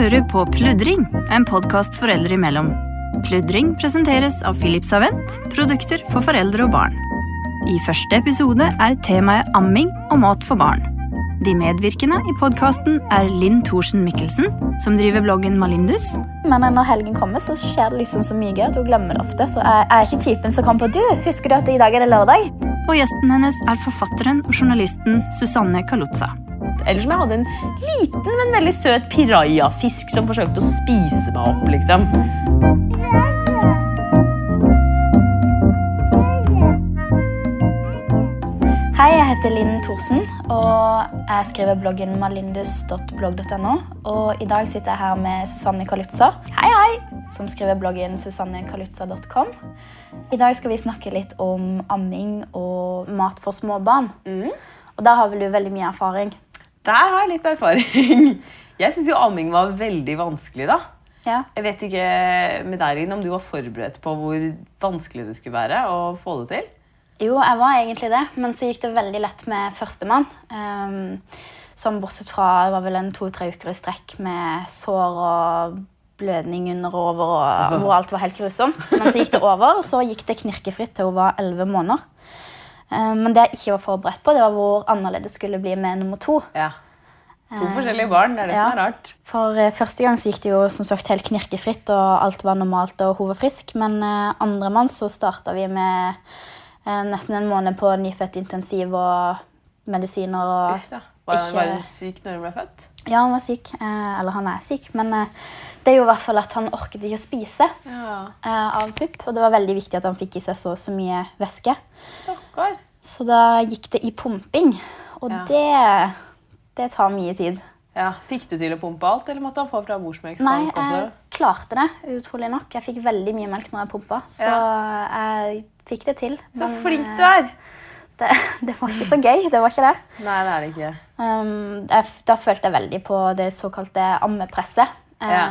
hører på Pludring, en podkast foreldre imellom. Pludring presenteres av Philips Avent, produkter for foreldre og barn. I første episode er temaet amming og mat for barn. De medvirkende i podkasten er Linn Thorsen Mikkelsen, som driver bloggen Malindus. Men når helgen kommer, så skjer det liksom så mye gøy at hun glemmer det ofte. Så jeg er ikke typen som kommer på du, husker du at i dag er det lørdag? Og gjesten hennes er forfatteren og journalisten Susanne Kalutza. Eller som jeg hadde en liten, men veldig søt pirajafisk som forsøkte å spise meg opp, liksom. Hei, jeg heter Linn Thorsen, og jeg skriver bloggen malindus.blogg.no. Og i dag sitter jeg her med Susanne Kalutza. Hei, hei! Som skriver bloggen susannekalutza.com. I dag skal vi snakke litt om amming og mat for småbarn. Mm. Og der har vel du veldig mye erfaring. Der har jeg litt erfaring. Jeg syns jo amming var veldig vanskelig, da. Ja. Jeg vet ikke med deg, Linn, om du var forberedt på hvor vanskelig det skulle være å få det til? Jo, jeg var egentlig det, men så gikk det veldig lett med førstemann. Um, som bortsett fra det var vel en to-tre uker i strekk med sår og blødning under og over, og hvor alt var helt grusomt. Men så gikk det over, og så gikk det knirkefritt til hun var elleve måneder. Um, men det jeg ikke var forberedt på, det var hvor annerledes skulle bli med nummer to. Ja. To forskjellige barn. Det er det ja. som er rart. For eh, første gang så gikk det jo som sagt helt knirkefritt, og alt var normalt og hun var frisk. Men andre mann så starta vi med eh, nesten en måned på nyfødt intensiv og medisiner. og Uff da. Var, ikke- var hun syk når hun ble født? Ja, han var syk. Eh, eller han er syk. Men eh, det er jo i hvert fall at han orket ikke å spise Ja. eh, av pupp. Og det var veldig viktig at han fikk i seg så så mye væske. Stakkar. Så da gikk det i pumping. Og Ja. det, det tar mye tid. Ja. Fikk du til å pumpe alt, eller måtte han få fra Nei, jeg også? klarte det, utrolig nok. Jeg fikk veldig mye melk når jeg pumpa, så jeg fikk det til. Så flink du er! Det, det var ikke så gøy. Det var ikke det. Nei, det er det ikke. Um, jeg, da følte jeg veldig på det såkalte ammepresset. Um, Ja.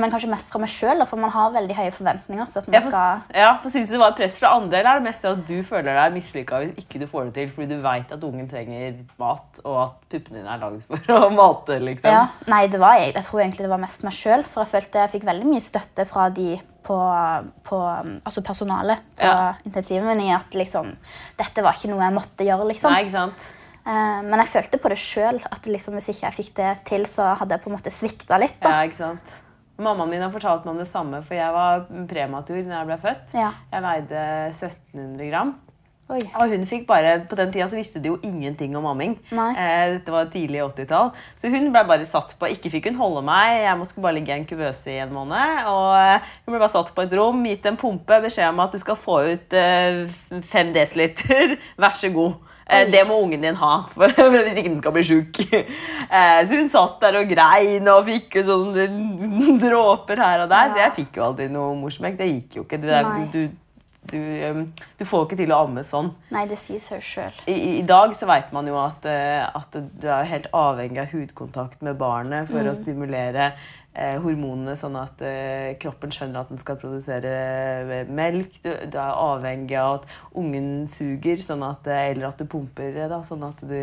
Men kanskje mest fra meg sjøl, for man har veldig høye forventninger. Så at man Ja, for, skal... ja, for Syns du det var et press fra andre, eller er det mest at du føler deg mislykka hvis ikke du får det til fordi du veit at ungen trenger mat, og at puppene dine er lagd for å mate? liksom? Ja, nei, det var jeg. Jeg tror egentlig det var mest meg sjøl. For jeg følte jeg fikk veldig mye støtte fra de på, på altså personalet på Ja. intensiven min at liksom, dette var ikke noe jeg måtte gjøre. liksom. Nei, ikke sant? Eh, men jeg følte på det sjøl at liksom, hvis ikke jeg fikk det til, så hadde jeg på en måte svikta litt. da. Ja, ikke sant? Mammaen min har fortalt meg om det samme, for jeg var prematur når jeg ble født. Ja. Jeg veide 1700 gram. Oi. Og hun fikk bare, På den tida så visste de jo ingenting om amming. Eh, dette var tidlig 80-tall. Så hun ble bare satt på Ikke fikk hun holde meg, jeg måtte bare ligge i en kuvøse i en måned. Og eh, hun ble bare satt på et rom, gitt en pumpe, beskjed om at du skal få ut eh, fem desiliter. Vær så god. Eh, det må ungen din ha, for hvis ikke den skal bli sjuk. Eh, så hun satt der og grein og fikk sånne dråper her og der. Så jeg fikk jo aldri noe morsmelk. Det gikk jo ikke. Du, du, du, um, får ikke til å amme sånn. Nei, det sier seg sjøl. I, i- dag så vet man jo at, eh, at du er helt avhengig av hudkontakt med barnet for å stimulere eh, hormonene, sånn at eh, kroppen skjønner at den skal produsere eh, melk. Du, du er avhengig av at ungen suger, sånn at, eh, eller at du pumper, eh, da, sånn at du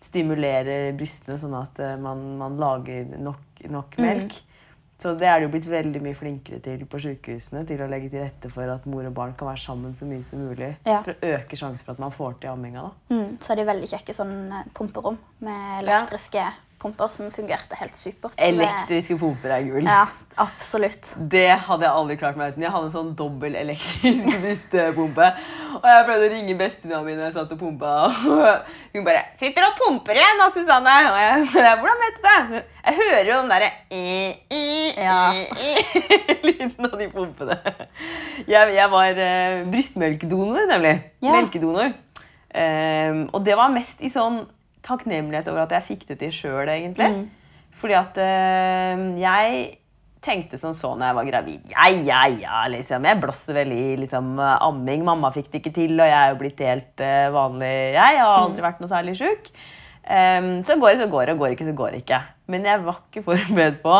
stimulerer brystene, sånn at eh, man, man lager nok, nok melk. Så det er det jo blitt veldig mye flinkere til på sykehusene. Til å legge til rette for at mor og barn kan være sammen så mye som mulig. Ja. For å øke sjansen for at man får til amminga. Mm, så er de veldig kjekke sånn eh, pumperom med elektriske pumper som fungerte helt supert. Elektriske pumper er gull. Ja, absolutt. Det hadde jeg aldri klart meg uten. Jeg hadde en sånn dobbel elektrisk brystpumpe. Og jeg prøvde å ringe bestevenninna mi når jeg satt og pumpa. Og hun bare 'Sitter og pumper igjen, da, Susanne?' Og jeg bare 'Hvordan vet du det?' Jeg hører jo den derre Ja. lyden av de pumpene. Jeg, jeg var uh, brystmelkedonor, nemlig. Ja. Melkedonor. Um, og det var mest i sånn takknemlighet over at jeg fikk det til sjøl, egentlig. Fordi at eh, jeg tenkte som så når jeg var gravid. Ja, ja, ja, liksom. Jeg blåste vel i liksom, amming. Mamma fikk det ikke til, og jeg er jo blitt helt uh, vanlig. Jeg har aldri vært noe særlig sjuk. Um, så går det, så går det, og går det ikke, så går det ikke. Men jeg var ikke forberedt på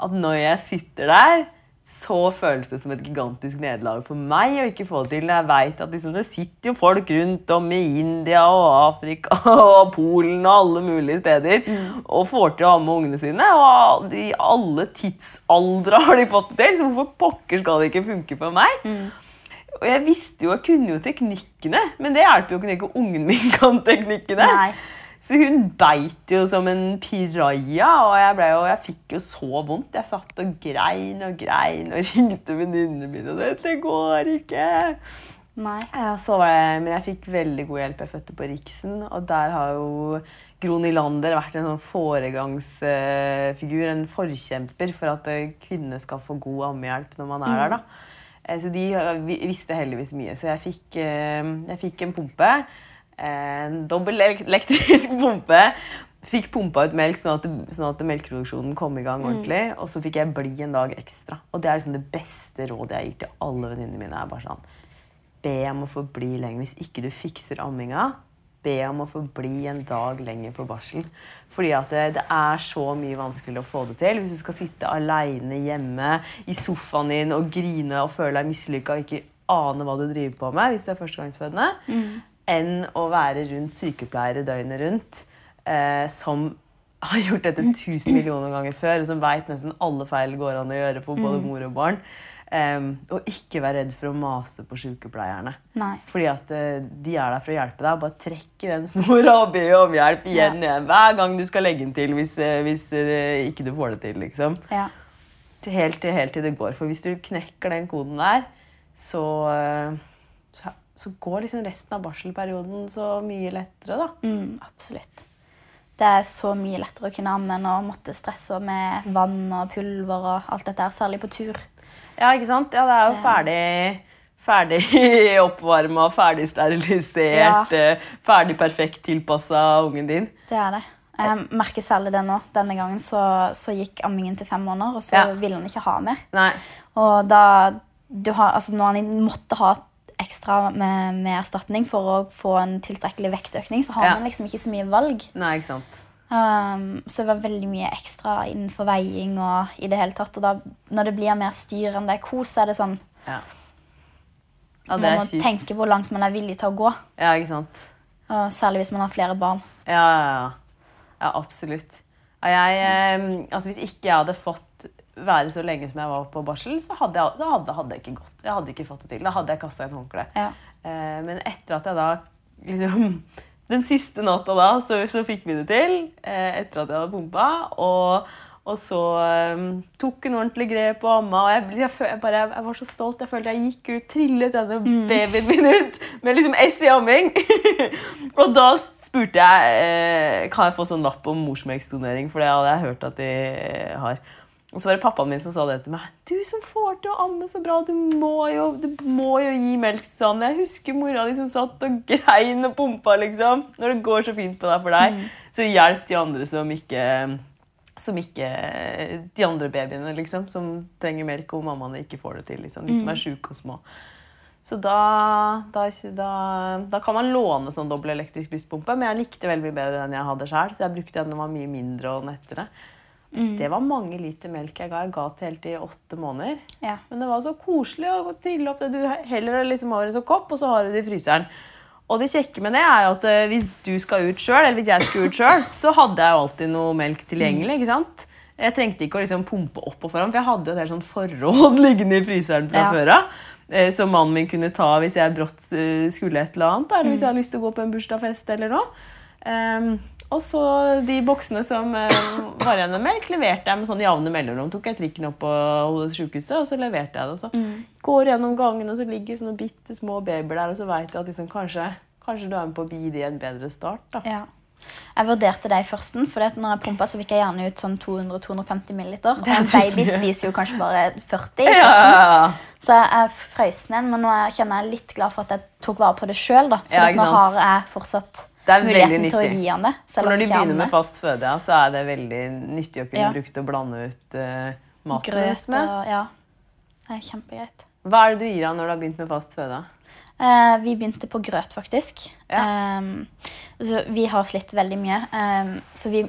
at når jeg sitter der, så føles det som et gigantisk nederlag for meg å ikke få det til. Jeg vet at liksom, Det sitter jo folk rundt om i India og Afrika og Polen og alle mulige steder og får til å ha med ungene sine. Og i alle tidsaldre har de fått det til, så hvorfor pokker skal det ikke funke for meg? Og jeg visste jo, jeg kunne jo teknikkene, men det hjelper jo ikke når ikke ungen min kan teknikkene. Nei. Så hun beit jo som en piraja, og jeg, ble jeg fikk jo så vondt. Jeg satt og grein og grein og ringte venninnene mine, og dette går ikke. Nei. Ja, så var det, men jeg fikk veldig god hjelp. Jeg fødte på Riksen, og der har jo Gro Nylander vært en sånn foregangsfigur, en forkjemper for at kvinner skal få god ammehjelp når man er der. da. Eh, Så de eh, visste heldigvis mye. Så jeg fikk, eh, jeg fikk en pumpe. En dobbel elektrisk pumpe. Fikk pumpa ut melk sånn at, sånn at melkeproduksjonen kom i gang ordentlig. Og så fikk jeg bli en dag ekstra. Og det er liksom det beste rådet jeg gir til alle venninnene mine. er bare sånn, Be om å få bli lenger. Hvis ikke du fikser amminga, be om å få bli en dag lenger på barsel. Fordi at det, det er så mye vanskeligere å få det til hvis du skal sitte aleine hjemme i sofaen din og grine og føle deg mislykka og ikke ane hva du driver på med hvis du er førstegangsfødende, enn å være rundt sykepleiere døgnet rundt eh, som har gjort dette tusen millioner ganger før, og som veit nesten alle feil går an å gjøre for både mor og barn. Um, og ikke være redd for å mase på sykepleierne. Nei. Fordi at uh, de er der for å hjelpe deg. Bare trekk i den snora og be om hjelp igjen og igjen hver gang du skal legge den til hvis, uh, hvis uh, ikke du får det til. liksom. Ja. Helt helt til det går. For hvis du knekker den koden der, så, så, så går liksom resten av barselperioden så mye lettere, da. Mm, absolutt. Det er så mye lettere å kunne amme enn å måtte stresse med vann og pulver og alt dette særlig på tur. Ja, ikke sant? Ja, det er jo ferdig, ferdig oppvarma, ferdig sterilisert, Ja. eh, ferdig perfekt tilpassa ungen din. Det er det. Jeg merker særlig det nå. Denne gangen så, så gikk ammingen til fem måneder, og så Ja. ville han ikke ha mer. Nei. Og da du har, altså når han måtte ha ekstra med, med erstatning for å få en tilstrekkelig vektøkning, så har Ja. man liksom ikke så mye valg. Nei, ikke sant. Um, så det var veldig mye ekstra innenfor veiing og i det hele tatt. Og da, når det blir mer styr enn det er kos, så er det sånn Ja. ja, det Man må kjipt. tenke hvor langt man er villig til å gå. Ja, ikke sant. Og særlig hvis man har flere barn. Ja, ja, ja. ja absolutt. Jeg, eh, altså hvis ikke jeg hadde fått være så lenge som jeg var på barsel, så hadde jeg, hadde, hadde jeg ikke gått. Jeg hadde ikke fått det til. Da hadde jeg kasta inn håndkleet. Ja. Eh, men etter at jeg da liksom Den siste natta da, så, så fikk vi det til. Eh, etter at jeg hadde pumpa. Og, og så um, tok hun ordentlig grep og amma. Og jeg, jeg, jeg, bare, jeg var så stolt. Jeg følte jeg gikk ut, trillet denne babyen min ut med liksom S i amming. og da spurte jeg eh, kan jeg få sånn lapp om morsmelksdonering, for det hadde jeg hørt at de har. Og så var det pappaen min som sa det til meg. Du som får til å amme så bra, du må jo, du må jo gi melk sånn. Jeg husker mora di som satt og grein og pumpa, liksom. Når det går så fint på deg for deg, så hjelp de andre som ikke som ikke De andre babyene, liksom, som trenger melk, og mammaene ikke får det til. Liksom, de som er sjuke og små. Så da, da, da, da kan man låne sånn dobbel elektrisk brystpumpe, men jeg likte veldig mye bedre den jeg hadde sjøl, så jeg brukte den den var mye mindre og nettere. Det var mange liter melk jeg ga. Jeg ga til helt i åtte måneder. Ja. Men det var så koselig å trille opp det. Du heller liksom over en sånn kopp, og så har du det i fryseren. Og det kjekke med det er jo at eh, hvis du skal ut sjøl, eller hvis jeg skal ut sjøl, så hadde jeg jo alltid noe melk tilgjengelig. ikke sant? Jeg trengte ikke å liksom pumpe opp og foran, for jeg hadde jo et helt sånt forråd liggende i fryseren fra Ja. før av. eh, Som mannen min kunne ta hvis jeg brått eh, skulle et eller annet. Eller hvis jeg hadde lyst til å gå på en bursdagsfest eller noe. Ehm, og så de boksene som eh, var igjen med melk, leverte jeg med sånn jevne mellomrom. Tok jeg trikken opp på sykehuset, og så leverte jeg det. Og så går gjennom gangen, og så ligger sånne bitte små babyer der, og så veit du at liksom, kanskje, kanskje du er med på å gi dem en bedre start. da. Ja. Jeg vurderte det i førsten, for når jeg pumpa, så fikk jeg gjerne ut sånn 200-250 ml. Og en baby spiser jo kanskje bare 40 i Ja, ja, ja. Så jeg frøys igjen, men nå er- kjenner jeg litt glad for at jeg tok vare på det sjøl. For nå har jeg fortsatt Det er muligheten til å gi han det. For når de begynner med fast føde, ja, så er det veldig nyttig å kunne Ja. bruke til å blande ut uh, maten Grøt med. og Ja. Det er kjempegreit. Hva er det du gir han når du har begynt med fast føde? Uh, vi begynte på grøt, faktisk. Ja. Um, vi har slitt veldig mye. Um, så vi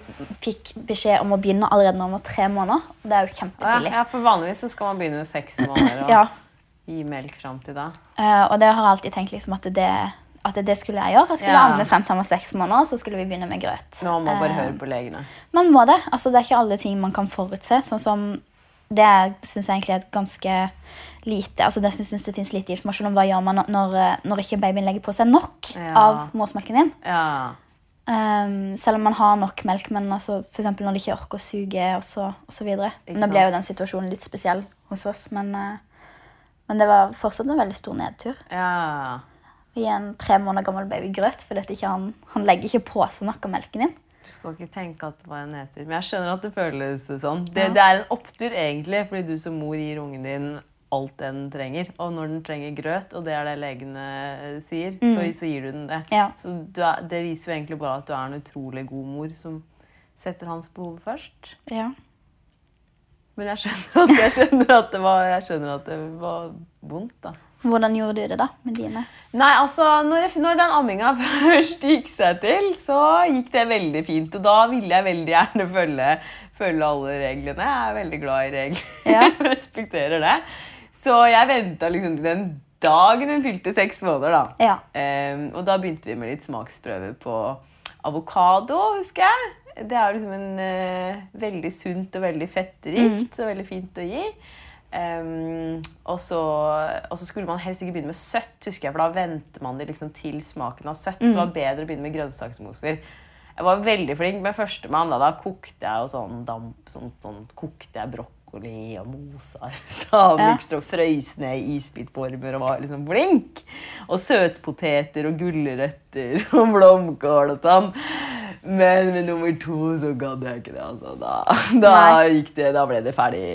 fikk beskjed om å begynne allerede når man var tre måneder. Det er jo kjempetidlig. ja, for vanligvis så skal man begynne med seks måneder og Ja. gi melk fram til da. Uh, og det har jeg alltid tenkt liksom, at, det, at det skulle jeg gjøre. Jeg skulle Ja. amme frem til han var seks måneder, så skulle vi begynne med grøt. Man må bare Eh, høre på legene. Man må det. Altså, det er ikke alle ting man kan forutse. Sånn som Det syns jeg egentlig er ganske lite altså det synes det finnes lite informasjon om hva gjør man når, når, eh, ikke babyen legger på seg nok Ja. av morsmelken din. Ja. Um, selv om man har nok melk, men altså, for når de ikke orker å suge. Og så, så videre. Nå ble jo den situasjonen litt spesiell hos oss, men, uh, men det var fortsatt en veldig stor nedtur. ja. Er en tre måneder gammel baby grøt, for dette ikke han, han legger ikke på seg nok av melken din. Du skal ikke tenke at det var en nedtur. Men jeg skjønner at det føles sånn. Det, det er en opptur, egentlig, fordi du som mor gir ungen din alt den trenger. Og når den trenger grøt, og det er det legene sier, sier, så, så gir du den det. Ja. Så du er, det viser jo egentlig bare at du er en utrolig god mor som setter hans behov først. Ja. Men jeg skjønner at, jeg skjønner at, det, var, skjønner at det var vondt, da. Hvordan gjorde du det da med dine? Nei, altså, når, jeg, når den amminga først gikk seg til, så gikk det veldig fint. Og da ville jeg veldig gjerne følge, følge alle reglene. Jeg er veldig glad i regler. Ja. Respekterer det. Så jeg venta liksom til den dagen hun fylte seks måneder. da. Ja. Um, og da begynte vi med litt smaksprøver på avokado, husker jeg. Det er liksom en uh, veldig sunt og veldig fettrikt, så veldig fint å gi. Ehm, og, så, og så skulle man helst ikke begynne med søtt, husker jeg, for da venter man det liksom til smaken av søtt. Det var bedre å begynne med grønnsaksmoser. Jeg var veldig flink med førstemann. Da, da kokte jeg jo sånn damp, sånn, sånn kokte jeg brokkoli og mosa stavmikser og frøys ned i isbitformer og var liksom blink. Og søtpoteter og gulrøtter og blomkål og sånn. Men med nummer to så gadd jeg ikke det. Altså. Da, da, det, da ble det ferdig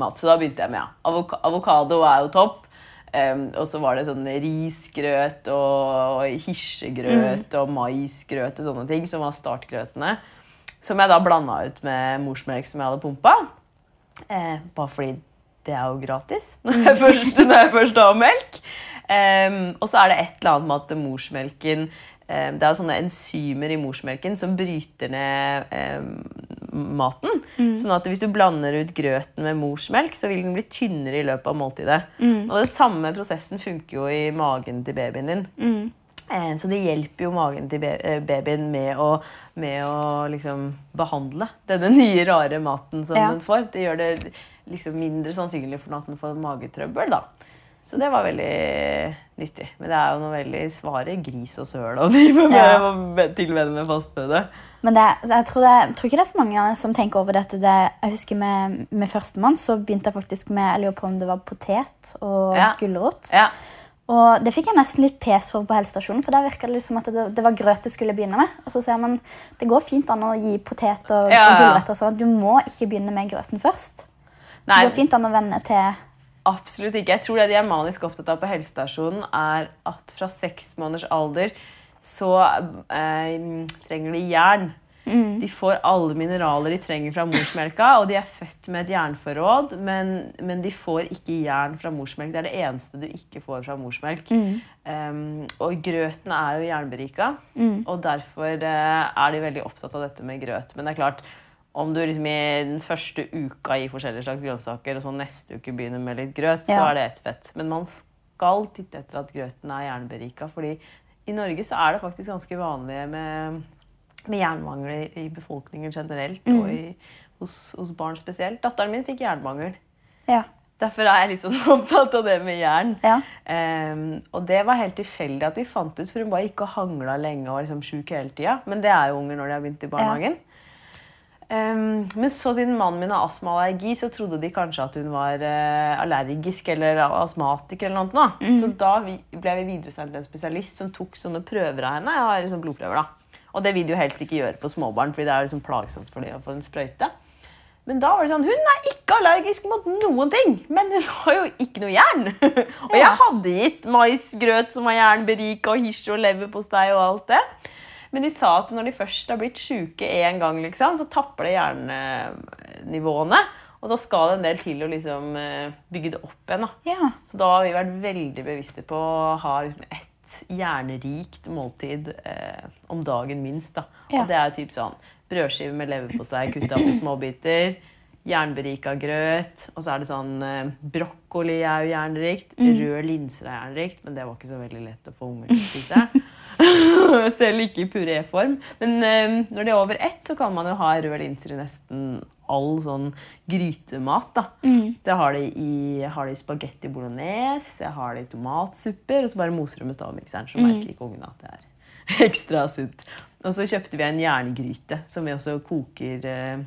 mat. Så da begynte jeg med ja. Avoka avokado er jo topp. Um, og så var det sånn risgrøt og hirsegrøt og maisgrøt og sånne ting som var startgrøtene. Som jeg da blanda ut med morsmelk som jeg hadde pumpa. Eh, bare fordi det er jo gratis når jeg først, når jeg først har melk. Eh, og så er det et eller annet med at morsmelken eh, Det er jo sånne enzymer i morsmelken som bryter ned maten. Sånn at hvis du blander ut grøten med morsmelk, så vil den bli tynnere i løpet av måltidet. Og den samme prosessen funker jo i magen til babyen din. Eh, Så det hjelper jo magen til eh, babyen med å, med å liksom behandle denne nye, rare maten som Ja. den får. Det gjør det liksom mindre sannsynlig for at den får magetrøbbel. da. Så det var veldig nyttig. Men det er jo noe veldig svare gris og søl å drive Ja. med- tilvenne med fastføde. Men det, altså, jeg, tror det, jeg tror ikke det er så mange som tenker over dette. Det, jeg husker Med, med førstemann så begynte jeg faktisk med jeg lurer på om det var potet og Ja. gulrot. Ja. Og det fikk jeg nesten litt pes for på helsestasjonen, for der virka det liksom at det, det var grøt du skulle begynne med. Og så sier man det går fint an å gi potet og, Ja, og gulrøtter. Sånn du må ikke begynne med grøten først. Nei, Det går fint an å vende til Absolutt ikke. Jeg tror det de er manisk opptatt av på helsestasjonen, er at fra seks måneders alder så eh, trenger de jern. De får alle mineraler de trenger fra morsmelka, og de er født med et jernforråd, men, men de får ikke jern fra morsmelk. Det er det eneste du ikke får fra morsmelk. Um, og grøten er jo jernberika, og derfor uh, er de veldig opptatt av dette med grøt. Men det er klart, om du liksom i den første uka gir forskjellige slags grønnsaker, og så neste uke begynner med litt grøt, så er det ett fett. Men man skal titte etter at grøten er jernberika, fordi i Norge så er det faktisk ganske vanlig med, med jernmangel i befolkningen generelt, og i, hos, hos barn spesielt. Datteren min fikk jernmangel. Ja. Derfor er jeg litt sånn opptatt av det med jern. Ja. Um, og det var helt tilfeldig at vi fant ut, for hun bare gikk og hangla lenge og var liksom sjuk hele tida. Men det er jo unger når de har begynt i barnehagen. Ehm, men så siden mannen min har astmaallergi, så trodde de kanskje at hun var uh, allergisk eller astmatiker. eller noe. Da. Så da vi, ble vi videresendt til en spesialist som tok sånne prøver av henne. Ja, liksom blodprøver da. Og det vil de jo helst ikke gjøre på småbarn, fordi det er liksom plagsomt for dem å få en sprøyte. Men da var det sånn, hun er ikke allergisk mot noen ting, men hun har jo ikke noe jern. og jeg hadde gitt maisgrøt som var jernberika, og hirse og leverpostei og alt det. Men de sa at når de først har blitt syke én gang, liksom, så tapper det jernnivåene. Og da skal det en del til å liksom eh, bygge det opp igjen. da. Ja. Så da har vi vært veldig bevisste på å ha liksom ett jernrikt måltid eh, om dagen minst. da. Ja. Og det er typ sånn brødskive med leverpostei kutta på småbiter. Jernberika grøt. Og så er det sånn eh, Brokkoli er jo jernrikt. Røde linser er jernrikt, men det var ikke så veldig lett å få unger til å spise. Selv ikke i puréform. Men eh, når det er over ett, så kan man jo ha røde linser i nesten all sånn grytemat. da. Det har det i, har i spagetti bolognese, jeg har det i tomatsupper, og så bare moser du med stavmikseren, så merker ikke ungene at det er ekstra sunt. Og så kjøpte vi en jerngryte, som vi også koker eh,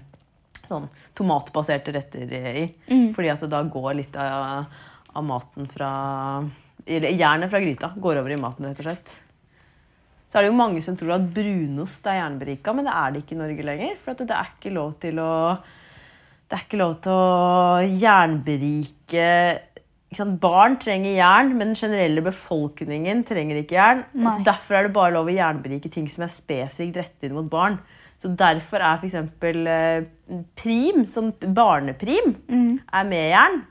sånn tomatbaserte retter i. Fordi at det da går litt av, av maten fra Jernet fra gryta går over i maten, rett og slett. Så er det jo mange som tror at brunost er jernberika, men det er det ikke i Norge lenger. For det er ikke lov til å Det er ikke lov til å jernberike? Barn trenger jern, men den generelle befolkningen trenger ikke jern. Altså, derfor er det bare lov å jernberike ting som er spesifikt rettet inn mot barn. Så derfor er f.eks. Eh, prim, sånn barneprim, er med jern.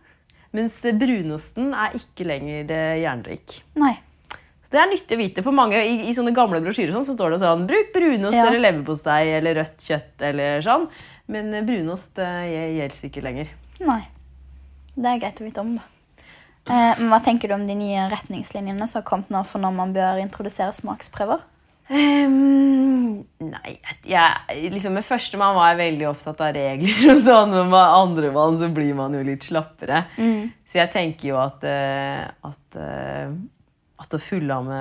Mens brunosten er ikke lenger eh, jernrik. Nei. Det er nyttig å vite. For mange i, i sånne gamle brosjyrer sånn, så står det sånn Bruk brunost Ja. eller leverpostei eller rødt kjøtt eller sånn. Men eh, brunost eh, gjelder ikke lenger. Nei. Det er greit å vite om, da. Eh, hva tenker du om de nye retningslinjene som har kommet nå for når man bør introdusere smaksprøver? Um, nei, jeg, liksom Med førstemann var jeg veldig opptatt av regler. og sånn, Men med andremann så blir man jo litt slappere. Så jeg tenker jo at, eh, at, at å fullamme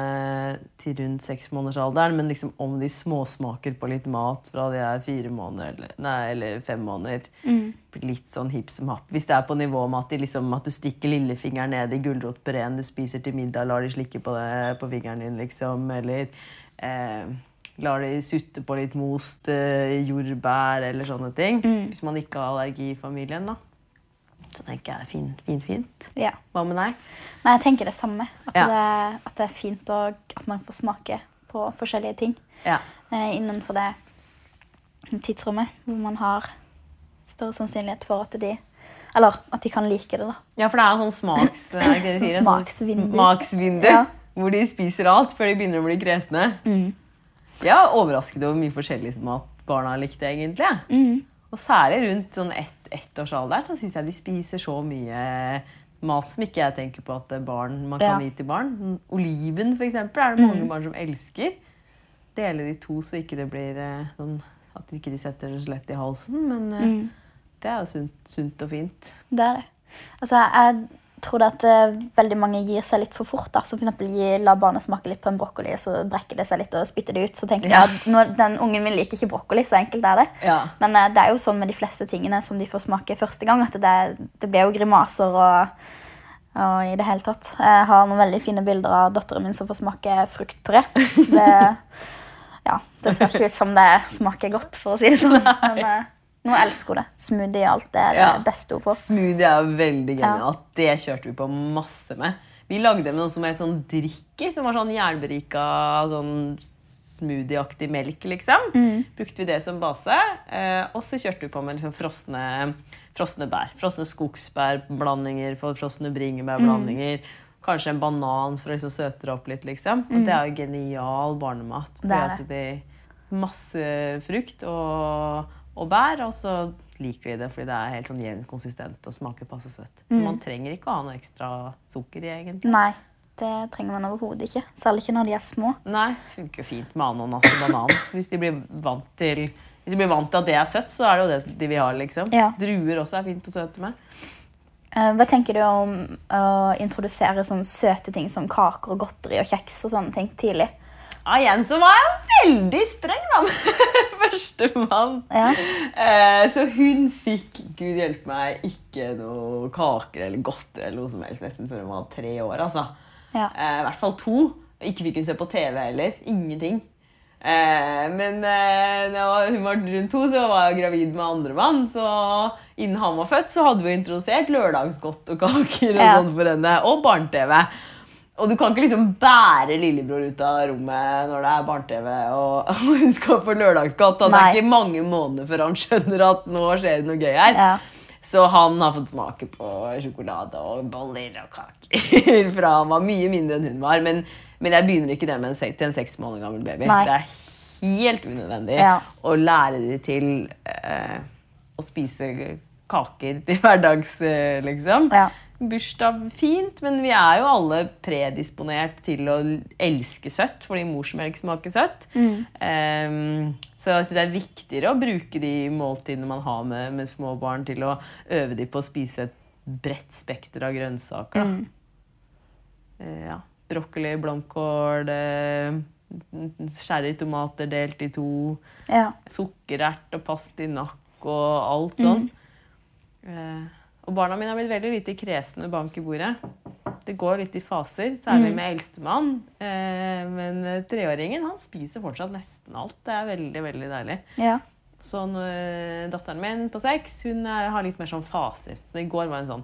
til rundt seksmånedersalderen, men liksom om de småsmaker på litt mat fra de er fire måneder eller, nei, eller fem måneder, mm. litt sånn hipp som happ. Hvis det er på nivå med at, liksom, at du stikker lillefingeren ned i gulrotpureen du spiser til middag, lar de slikke på det på fingeren din, liksom, eller eh, lar de sutte på litt most eh, jordbær eller sånne ting. Hvis man ikke har allergi i familien, da. Så tenker jeg fint, fint, fint. Ja. Hva med deg? Nei, jeg tenker det samme. At, Ja. det, at det er fint og at man får smake på forskjellige ting Ja. eh, innenfor det tidsrommet hvor man har større sannsynlighet for at de Eller at de kan like det, da. Ja, for det er sånn smaks... Sånn smaksvindu. smaksvindu. Hvor de spiser alt før de begynner å bli kresne. Jeg er overrasket over hvor mye forskjellig mat barna likte, egentlig. Mm. Og særlig rundt sånn ett ettårsalderen så syns jeg de spiser så mye mat som ikke jeg tenker på at barn, man kan Ja. gi til barn. Oliven, for eksempel, er det mange barn som elsker. Dele de to så ikke det blir eh, sånn at de ikke setter det så lett i halsen. Men mm. det er jo sunt, sunt og fint. Det er det. Altså, jeg tror det at uh, veldig mange gir seg litt for fort. da. Så for gi, La barnet smake litt på en brokkoli, så brekker det seg litt og spytter det ut. Så tenker Ja. jeg at den ungen min liker ikke brokkoli, så enkelt er det. Ja. Men uh, det er jo sånn med de fleste tingene som de får smake første gang, at det, det blir jo grimaser og, og i det hele tatt. Jeg har noen veldig fine bilder av datteren min som får smake fruktpuré. Det, ja, det ser ikke ut som det smaker godt, for å si det sånn. Men eh, nå elsker hun det. Smoothie og alt det er det Ja. beste hun får. Smoothie er veldig genialt. Det kjørte vi på masse med. Vi lagde noe som het sånn drikker, som var sånn jernberika sånn smoothieaktig melk, liksom. Brukte vi det som base. Eh, og så kjørte vi på med liksom frosne, frosne bær. Frosne skogsbærblandinger, frosne bringebærblandinger. Kanskje en banan for å liksom søte det opp litt. liksom. Og det er jo genial barnemat. Det er det. de Masse frukt og, og bær, og så liker de det fordi det er helt sånn jevnt konsistent og smaker passe søtt. Man trenger ikke å ha noe ekstra sukker i, egentlig. Nei, det trenger man overhodet ikke. Særlig ikke når de er små. Nei, funker fint med ananas og banan. Hvis de blir vant til hvis de blir vant til at det er søtt, så er det jo det de vil ha. liksom. Ja. Druer også er fint å søte med. Eh, Hva tenker du om å introdusere sånne søte ting som kaker og godteri og kjeks og sånne ting tidlig? Ja, igjen så var jeg veldig streng, da, med førstemann. Ja. Eh, så hun fikk, gud hjelpe meg, ikke noe kaker eller godteri eller noe som helst nesten før hun var tre år. altså. Ja. Eh, I hvert fall to. Ikke fikk hun se på TV heller. Ingenting. Eh, men eh, da hun var rundt to, så var jeg gravid med andremann. Så innen han var født, så hadde vi introdusert lørdagsgodt og kaker og Ja. sånn for henne. Og barne-TV. Og du kan ikke liksom bære lillebror ut av rommet når det er barne-TV og, og hun skal på lørdagsgodt. Og det er ikke mange måneder før han skjønner at nå skjer det noe gøy her. Ja. Så han har fått smake på sjokolade og boller og kaker fra han var mye mindre enn hun var. Men, men jeg begynner ikke det med en, se- til en seks måneder gammel baby. Nei. Det er helt unødvendig Ja. å lære dem til eh, å spise kaker til hverdags, eh, liksom. Ja. Bursdag, fint, men vi er jo alle predisponert til å elske søtt, fordi morsmelk smaker søtt. Ehm, så jeg synes det er viktigere å bruke de måltidene man har med, med små barn, til å øve dem på å spise et bredt spekter av grønnsaker. da. Uh, ja. Brokkoli, blomkål, sherrytomater delt i to, Ja. sukkerert og pastinakk og alt sånn. Eh, og barna mine har blitt veldig lite kresne bank i bordet. Det går litt i faser, særlig med eldstemann. Eh, men eh, treåringen han spiser fortsatt nesten alt. Det er veldig, veldig deilig. ja. Så eh, datteren min på seks hun er, har litt mer sånn faser. Så i går var hun sånn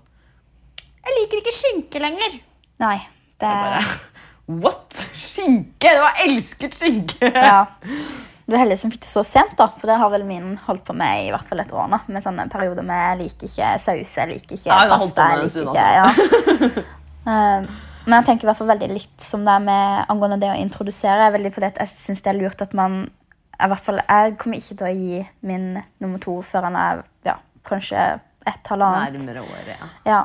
Jeg liker ikke skinke lenger. Nei. Det Jeg bare What? Skinke? Det var elsket skinke! Ja. Du er heldig som fikk det så sent, da, for det har vel min holdt på med i hvert fall et år nå. Med sånne perioder med jeg liker ikke saus, jeg liker ikke pasta. jeg liker ikke, ja. Eh, Men jeg tenker i hvert fall veldig litt som det er med angående det å introdusere. Jeg er veldig på det at jeg syns det er lurt at man i hvert fall, Jeg kommer ikke til å gi min nummer to før han er ja, kanskje et halvannet. Nærmere året, ja. Ja.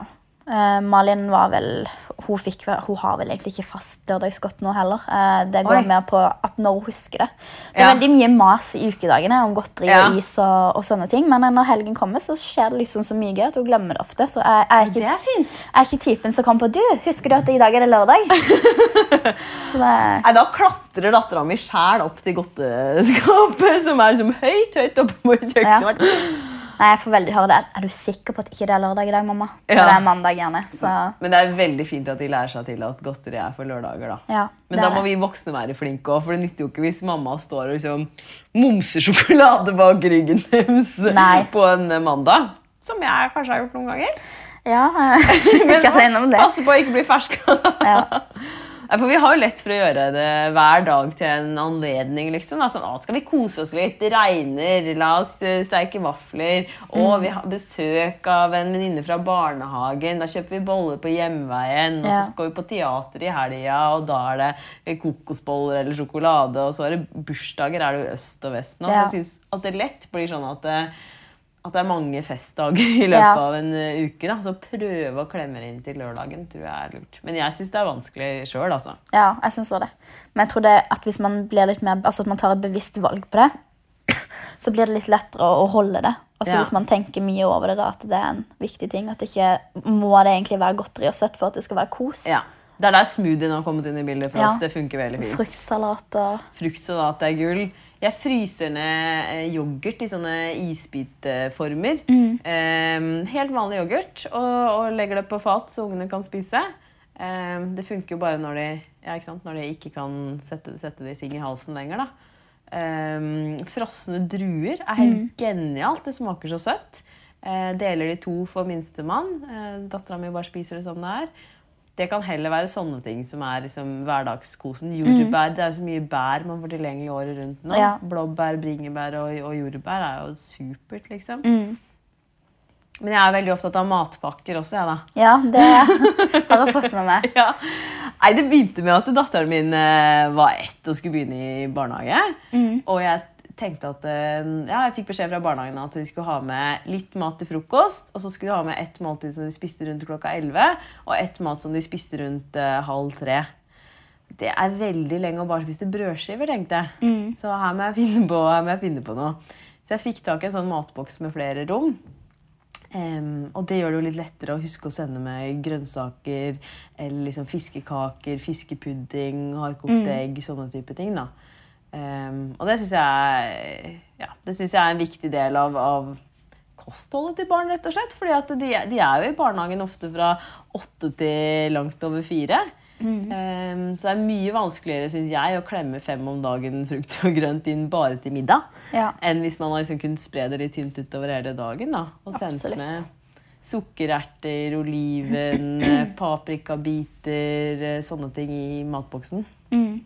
Eh, Malin var vel hun, fikk, hun har vel egentlig ikke fast lørdagsgodt nå heller. Eh, det går Oi. mer på at når hun husker det. Det er Ja. veldig mye mas i ukedagene om godteri Ja. og is og, og sånne ting. Men når helgen kommer, så skjer det liksom så mye gøy at hun glemmer det ofte. Så jeg, jeg, er, Det er fint. jeg er ikke typen som kommer på Du, husker du at i dag er det lørdag? så det, Nei, Da klatrer dattera mi sjæl opp til godteskapet, som er liksom høyt høyt oppe på kjøkkenet. Nei, jeg får veldig høre det. Er du sikker på at ikke det er lørdag i dag, mamma? Ja. Det er mandag gjerne. Så Men det er veldig fint at de lærer seg til at godteri er for lørdager. da. ja, Men da må vi voksne være flinke òg, for det nytter jo ikke hvis mamma står og liksom momser sjokolade bak ryggen deres på en mandag. Som jeg kanskje har gjort noen ganger. Ja, jeg det. Pass på å ikke bli ferska. Ja. For Vi har jo lett for å gjøre det hver dag til en anledning. liksom. Altså, Sånn, å, skal vi kose oss litt? Det regner. La oss eh, steike vafler. Og Mm. vi har besøk av en venninne fra barnehagen. Da kjøper vi boller på hjemveien. Og så skal vi på teater i helga, og da er det kokosboller eller sjokolade. Og så er det bursdager er det jo øst og vest nå. Ja. Så jeg synes at det lett blir sånn at det, at det er mange festdager i løpet Ja. av en eh, uke. Da. Så prøve å klemme det inn til lørdagen tror jeg er lurt. Men jeg syns det er vanskelig sjøl, altså. Ja, jeg synes òg det. Men jeg tror det at hvis man blir litt mer, altså at man tar et bevisst valg på det, så blir det litt lettere å, holde det. Altså Ja. Hvis man tenker mye over det, da, at det er en viktig ting. At det ikke må det egentlig være godteri og søtt for at det skal være kos. Ja. Det er der smoothien har kommet inn i bildet for Ja. oss. Det funker veldig fint. Fruktsalat og Fruktsalat er gull. Jeg fryser ned eh, yoghurt i sånne isbitformer. Mm. Eh, helt vanlig yoghurt. Og, og legger det på fat så ungene kan spise. Eh, det funker jo bare når de, ja, ikke når de ikke kan sette, sette de ting i halsen lenger. Eh, frosne druer er helt Mm. genialt. Det smaker så søtt. Uh, deler de to for minstemann. Uh, Dattera mi bare spiser det som det er. Det kan heller være sånne ting som er liksom hverdagskosen. Jordbær, Det er så mye bær man får tilgjengelig året rundt nå. Mm. Ja. Blåbær, bringebær og, og jordbær er jo supert, liksom. mm. Men jeg er veldig opptatt av matpakker også, jeg, da. Ja, det har jeg fått med meg. Ja. Nei, Det begynte med at datteren min eh, var ett og skulle begynne i barnehage. Mm. Og jeg tenkte at eh, ja, jeg fikk beskjed fra barnehagen at vi skulle ha med litt mat til frokost. Og så skulle de ha med ett måltid som de spiste rundt klokka 11, og ett mat som de spiste rundt uh, halv tre. Det er veldig lenge å bare spise brødskiver, tenkte jeg. Mm. Så her må, jeg finne på, her må jeg finne på noe. Så jeg fikk tak i en sånn matboks med flere rom. Um, og det gjør det jo litt lettere å huske å sende med grønnsaker eller liksom fiskekaker, fiskepudding, hardkokt egg, sånne type ting. da. Em, og det syns jeg, ja, jeg er en viktig del av, av kostholdet til barn, rett og slett. fordi at de, de er jo i barnehagen ofte fra åtte til langt over fire. Em, så det er mye vanskeligere synes jeg, å klemme fem om dagen frukt og grønt inn bare til middag Ja. enn hvis man har liksom kunnet spre det litt tynt utover hele dagen. da. Og sendt med sukkererter, oliven, eh, paprikabiter, eh, sånne ting i matboksen. Mm.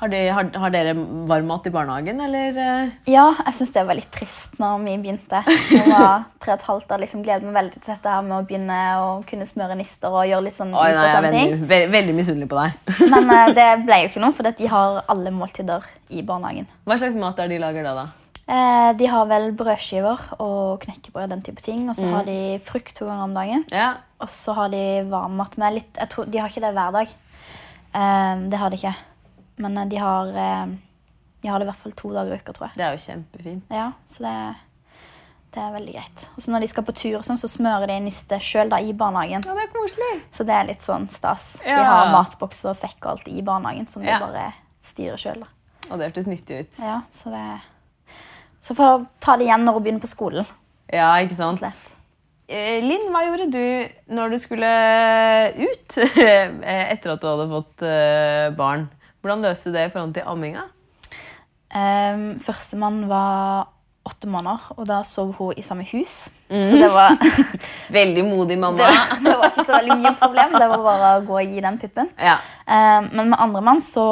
Har, de, har, har dere varmmat i barnehagen, eller? eh? Ja, jeg syns det var litt trist når vi begynte. Jeg var tre og et halvt og liksom gledet meg veldig til dette her med å begynne å kunne smøre nister og gjøre litt sånn Oi, nei, sånne ting. veldig, ve- veldig misunnelig på deg. Men uh, det ble jo ikke noe, for de har alle måltider i barnehagen. Hva slags mat er de lager da? da? Eh, de har vel brødskiver og knekkebrød, den type ting. Og så har de frukt to ganger om dagen. Ja, Og så har de varmmat med litt tror, De har ikke det hver dag. Eh, det har de ikke. Men eh, de har, eh, de har det i hvert fall to dager i uka, tror jeg. Det er jo kjempefint. Ja, så det, det er veldig greit. Og så når de skal på tur, sånn, så smører de niste sjøl i barnehagen. Ja, det er koselig. Så det er litt sånn stas. De har matbokser og sekk og alt i barnehagen som de Ja. bare styrer sjøl. Og det hørtes nyttig ut. Ja, så det Så får jeg ta det igjen når hun begynner på skolen. Ja, ikke sant? Slett. Eh, Linn, hva gjorde du når du skulle ut etter at du hadde fått barn? Hvordan løste du det i forhold til amminga? Um, Førstemann var åtte måneder, og da sov hun i samme hus. Mm. Så det var, Veldig modig mamma. det var ikke så veldig mye problem. Det var bare å gå og gi den puppen. Ja. Um, men med andre mann så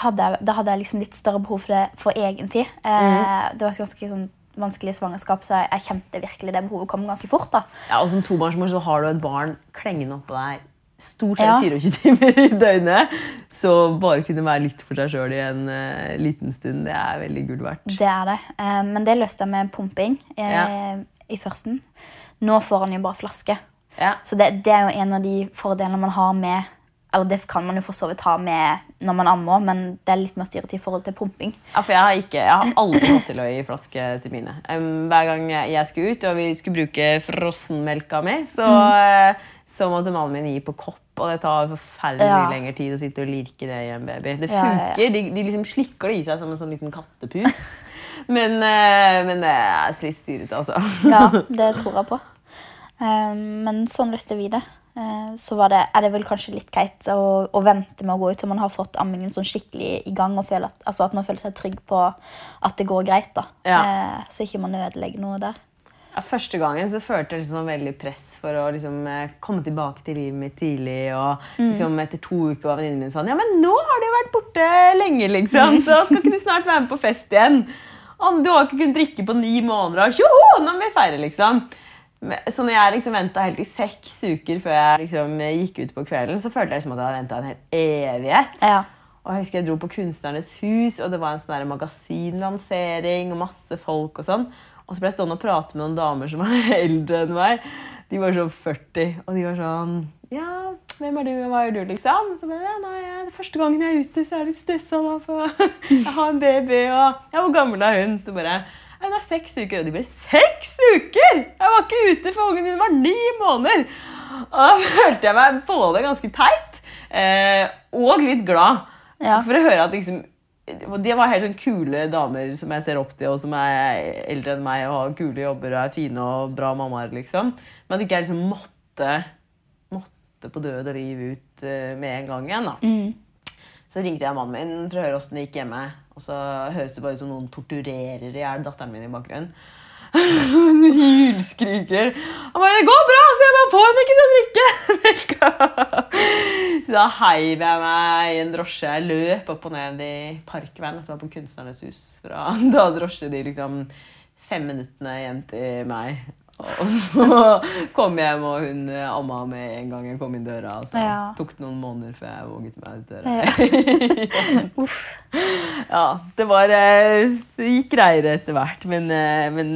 hadde jeg, da hadde jeg liksom litt større behov for det for egen tid. Mm. Uh, Det var et ganske sånn, vanskelig svangerskap, så jeg, jeg kjente virkelig det behovet kom ganske fort. da. ja, Og som tobarnsmor så har du et barn klengende oppå deg stort sett Ja. 24 timer i døgnet. Så bare kunne være litt for seg sjøl i en uh, liten stund, det er veldig gull verdt. Det er det. Uh, men det løste jeg med pumping i, Ja. i førsten. Nå får han jo bare flaske. Ja. Så det, det er jo en av de fordelene man har med Eller det kan man jo for så vidt ha med når man ammer, men det er litt mer styrete i forhold til pumping. Ja, for jeg har, ikke, jeg har aldri fått til å gi flaske til mine. Um, hver gang jeg skulle ut og vi skulle bruke frossenmelka mi, så, eh, så måtte mannen min gi på kopp. Og det tar forferdelig Ja. mye lengre tid å sitte og lirke det i en baby. Det Ja, ja, funker. De, de liksom slikker det i seg som en sånn liten kattepus. Men, eh, men det er litt styrete, altså. Ja, det tror jeg på. Eh, men sånn løste vi det. Eh, så var det, er det vel kanskje litt greit å, å vente med å gå ut til man har fått ammingen sånn skikkelig i gang, og føler at, altså at man føler seg trygg på at det går greit. da. Ja. Eh, så ikke man ødelegger noe der. Ja, første gangen så følte jeg liksom veldig press for å liksom, eh, komme tilbake til livet mitt tidlig. Og liksom, etter to uker var venninnen min sånn Ja, men nå har du vært borte lenge, liksom. Så skal ikke du snart være med på fest igjen? Og du har ikke kunnet drikke på ni måneder. Og tjoho, nå må vi feire, liksom. Så når jeg liksom venta helt i seks uker før jeg liksom gikk ut på kvelden, så følte jeg liksom at jeg hadde venta en hel evighet. Ja. Og jeg husker jeg dro på Kunstnernes hus, og det var en sånn magasinlansering og masse folk. Og sånn. Og så ble jeg stående og prate med noen damer som var eldre enn meg. De var sånn 40, og de var sånn Ja, hvem er du, og hva gjør du, liksom? Så ble jeg, ja, nei, jeg, det første gangen jeg er ute, så er jeg litt stressa da, for jeg har en baby, og ja, hvor gammel er hun? Så bare Hun er seks uker. Og de ble seks uker! Jeg var ikke ute, for ungen min var ni måneder! Og da følte jeg meg både ganske teit eh, og litt glad. Ja. For å høre at liksom De var helt sånn kule damer som jeg ser opp til, og som er eldre enn meg og har kule jobber og er fine og bra mammaer. liksom. Men at ikke jeg liksom måtte, måtte på død og liv ut eh, med en gang igjen. da. Mm. Så ringte jeg mannen min for å høre åssen det gikk hjemme. Og så høres det bare ut som noen torturerer i hjel datteren min i bakgrunnen. Hylskriker. Han bare 'Det går bra, så jeg bare får henne ikke til å drikke. Så da heiv jeg meg i en drosje. Jeg løp opp og ned i Parkveien. Dette var på Kunstnernes hus. Fra da drosje de liksom fem minuttene hjem til meg. Og så kom jeg hjem, og hun eh, amma med en gang jeg kom inn døra. Og så Ja. tok det noen måneder før jeg våget meg ut døra. Uff. Ja, det var eh, Det gikk greiere etter hvert. Men, eh, men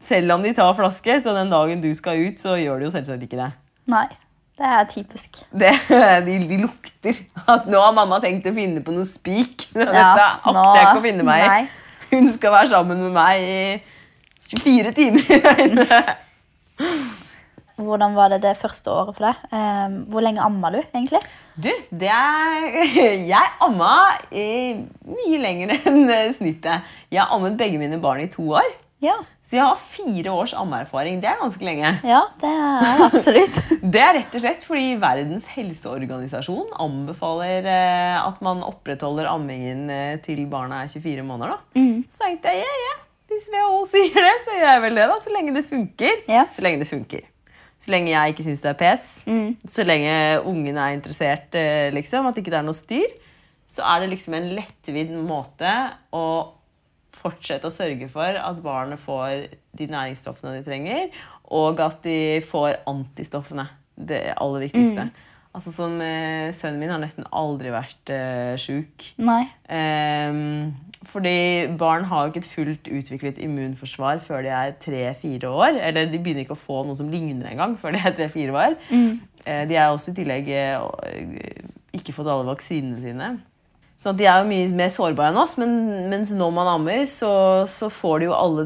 selv om de tar flaske, så den dagen du skal ut, så gjør de jo selvsagt ikke det. Nei. Det er typisk. det de, de lukter at nå har mamma tenkt å finne på noe spik. Dette Ja, akter jeg ikke å finne meg i. Hun skal være sammen med meg i 24 timer i døgnet. Hvordan var det det første året for deg? Eh, hvor lenge amma du, egentlig? Du, det er Jeg amma mye lenger enn snittet. Jeg har ammet begge mine barn i to år. Ja, Så jeg har fire års ammeerfaring. Det er ganske lenge. ja det er absolutt. Det er rett og slett fordi Verdens helseorganisasjon anbefaler eh, at man opprettholder ammingen eh, til barna er 24 måneder. Da. Så tenkte jeg ja, ja. Hvis WHO sier det, så gjør jeg vel det. da, Så lenge det funker. Ja. Så lenge det funker. Så lenge jeg ikke syns det er pes. Så lenge ungen er interessert, eh, liksom, at ikke det er noe styr. så er det liksom en lettvidd måte å fortsette å sørge for at barnet får de næringsstoffene de trenger, og at de får antistoffene. Det aller viktigste. Altså sånn, eh, Sønnen min har nesten aldri vært eh, sjuk. Ehm, fordi barn har jo ikke et fullt utviklet immunforsvar før de er tre-fire år. Eller de begynner ikke å få noe som ligner engang før de er tre-fire år. Eh, de har også i tillegg eh, ikke fått alle vaksinene sine. Så de er jo mye mer sårbare enn oss, men mens når man ammer, så, så får de jo alle,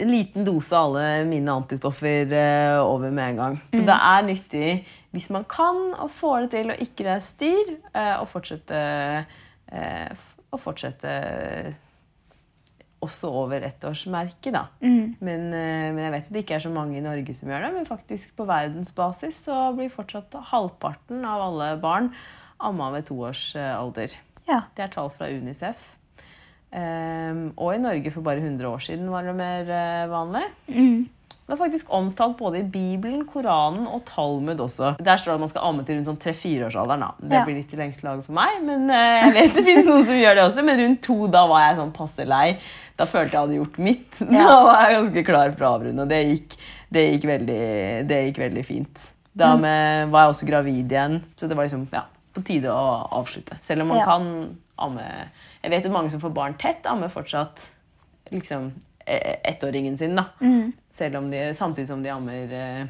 en liten dose av alle mine antistoffer eh, over med en gang. Så det er nyttig, hvis man kan, å få det til og ikke det er styr, eh, å fortsette, eh, å fortsette også over ettårsmerket, da. Men, eh, men jeg vet jo det ikke er så mange i Norge som gjør det. Men faktisk på verdensbasis så blir fortsatt halvparten av alle barn amma ved to års alder. Ja. Det er tall fra Unicef. Um, og i Norge for bare 100 år siden var det mer uh, vanlig. Det er faktisk omtalt både i Bibelen, Koranen og Talmud også. Der står det at man skal amme til rundt sånn 3-4-årsalderen. da. Det Ja. blir litt i lengste laget for meg, men uh, jeg vet det finnes noen som gjør det også. Men rundt to da var jeg sånn passe lei. Da følte jeg hadde gjort mitt. Da var jeg ganske klar for å avrunde, og det gikk, det gikk, veldig, det gikk veldig fint. Da med, var jeg også gravid igjen, så det var liksom ja, på tide å avslutte. Selv om man Ja. kan amme Jeg vet jo mange som får barn tett, ammer fortsatt liksom eh, ettåringen sin. da. Selv om de, samtidig som de ammer, eh,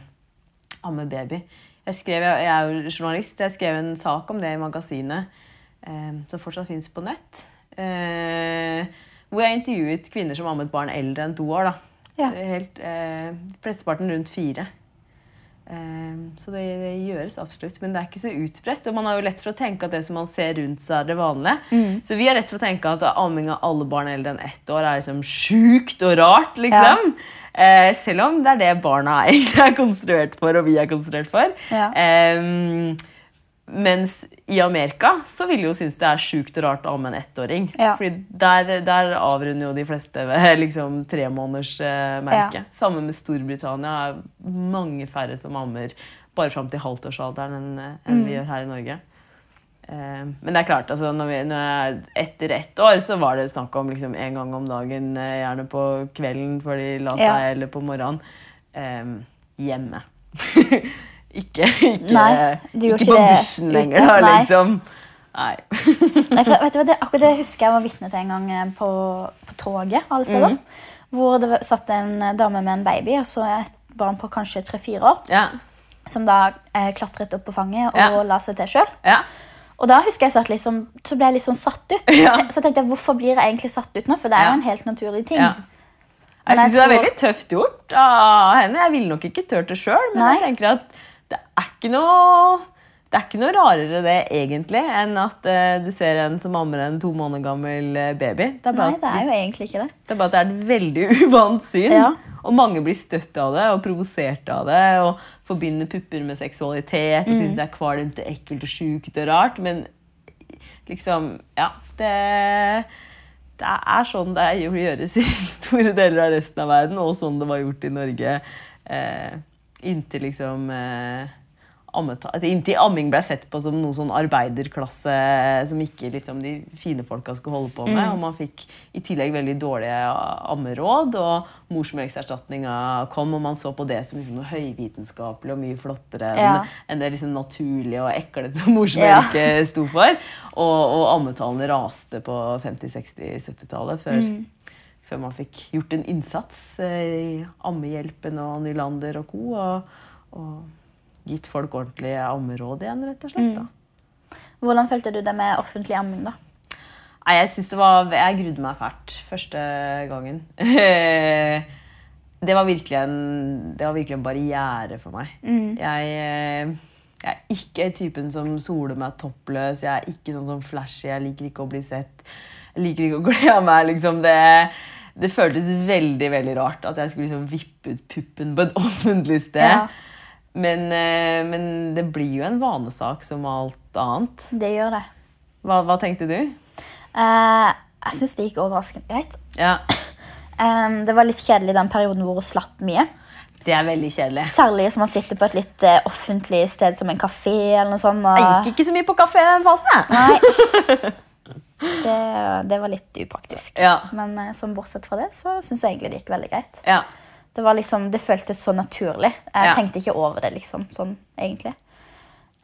ammer baby. Jeg, skrev, jeg er jo journalist, jeg skrev en sak om det i magasinet eh, som fortsatt fins på nett. Eh, hvor jeg intervjuet kvinner som ammet barn eldre enn to år. da. Ja. Helt, eh, Flesteparten rundt fire. Eh, så det, det gjøres absolutt, men det er ikke så utbredt. Og man har jo lett for å tenke at det som man ser rundt seg, er det vanlige. Så vi har rett for å tenke at amming av alle barn eldre enn ett år er liksom sjukt og rart. liksom. Eh, selv om det er det barna egentlig er konstruert for, og vi er konstruert for. Ja. Eh, mens i Amerika så vil jo synes det er sjukt rart å amme en ettåring. Ja. Fordi der, der avrunder jo de fleste ved liksom tremånedersmerket. Ja. Sammen med Storbritannia. er mange færre som ammer bare fram til halvtårsalderen enn enn Mm. vi gjør her i Norge. Eh, men det er klart, altså, når vi, når jeg, etter ett år så var det snakk om liksom, en gang om dagen, eh, gjerne på kvelden før de la seg, Ja. eller på morgenen. Eh, hjemme. ikke ikke, Nei, ikke på bussen lenger, da, nei. liksom. Nei. Nei, for, vet du hva, det, akkurat det husker jeg var vitne til en gang eh, på, på toget. alle steder. Hvor det satt en eh, dame med en baby og så et barn på kanskje tre-fire år. Ja. Som da eh, klatret opp på fanget og Ja. la seg til sjøl. ja. Og da husker jeg satt liksom, så ble jeg litt sånn satt ut. Så, så tenkte jeg, hvorfor blir jeg egentlig satt ut nå? For det er jo en helt naturlig ting. Jeg jeg syns det er veldig tøft gjort av henne. Jeg ville nok ikke turt det sjøl, men Nei. jeg tenker at det er ikke noe det er ikke noe rarere det egentlig enn at uh, du ser en som ammer en to måneder gammel eh, baby. Det er, bare Nei, det er jo egentlig ikke det. det er bare at det er et veldig uvant syn. Ja. Og mange blir støtt av det og provosert av det. Og forbinder pupper med seksualitet og Mm. syns det er kvalmt og ekkelt og sjukt og rart. Men liksom Ja. Det, det er sånn det gjøres i store deler av resten av verden, og sånn det var gjort i Norge eh, inntil liksom eh, Inntil amming ble sett på som noe sånn arbeiderklasse som ikke liksom de fine folka skulle holde på med. Og man fikk i tillegg veldig dårlige ammeråd, og morsmelkserstatninga kom, og man så på det som liksom noe høyvitenskapelig og mye flottere Ja. enn det liksom naturlige og ekle som morsmelk ja. sto for. Og, og ammetallene raste på 50-, 60-, 70-tallet før, før man fikk gjort en innsats eh, i Ammehjelpen og Nylander og co. Og, og gitt folk ordentlige ammeråd igjen, rett og slett. da. Hvordan følte du det med offentlig amming? da? Nei, jeg synes det var Jeg grudde meg fælt første gangen. det, var virkelig en, det var virkelig en barriere for meg. Jeg, eh, jeg er ikke typen som soler meg toppløs. Jeg er ikke sånn som flashy. Jeg liker ikke å bli sett. Jeg liker ikke å kle av meg. Liksom det, det føltes veldig veldig rart at jeg skulle liksom vippe ut puppen på et offentlig sted. Ja. Men, eh, men det blir jo en vanesak som alt annet. Det gjør det. Hva, hva tenkte du? Uh, jeg syns det gikk overraskende greit. Ja, Um, det var litt kjedelig den perioden hvor hun slapp mye. Det er veldig kjedelig. Særlig hvis man sitter på et litt uh, offentlig sted som en kafé. eller noe sånt. Og... Jeg gikk ikke så mye på kafé den fasen. jeg. Nei. det, det var litt upraktisk. Ja. Men sånn bortsett fra det så syns jeg egentlig det gikk veldig greit. Ja. Det, var liksom, det føltes så naturlig. Jeg Ja. tenkte ikke over det, liksom, sånn, egentlig.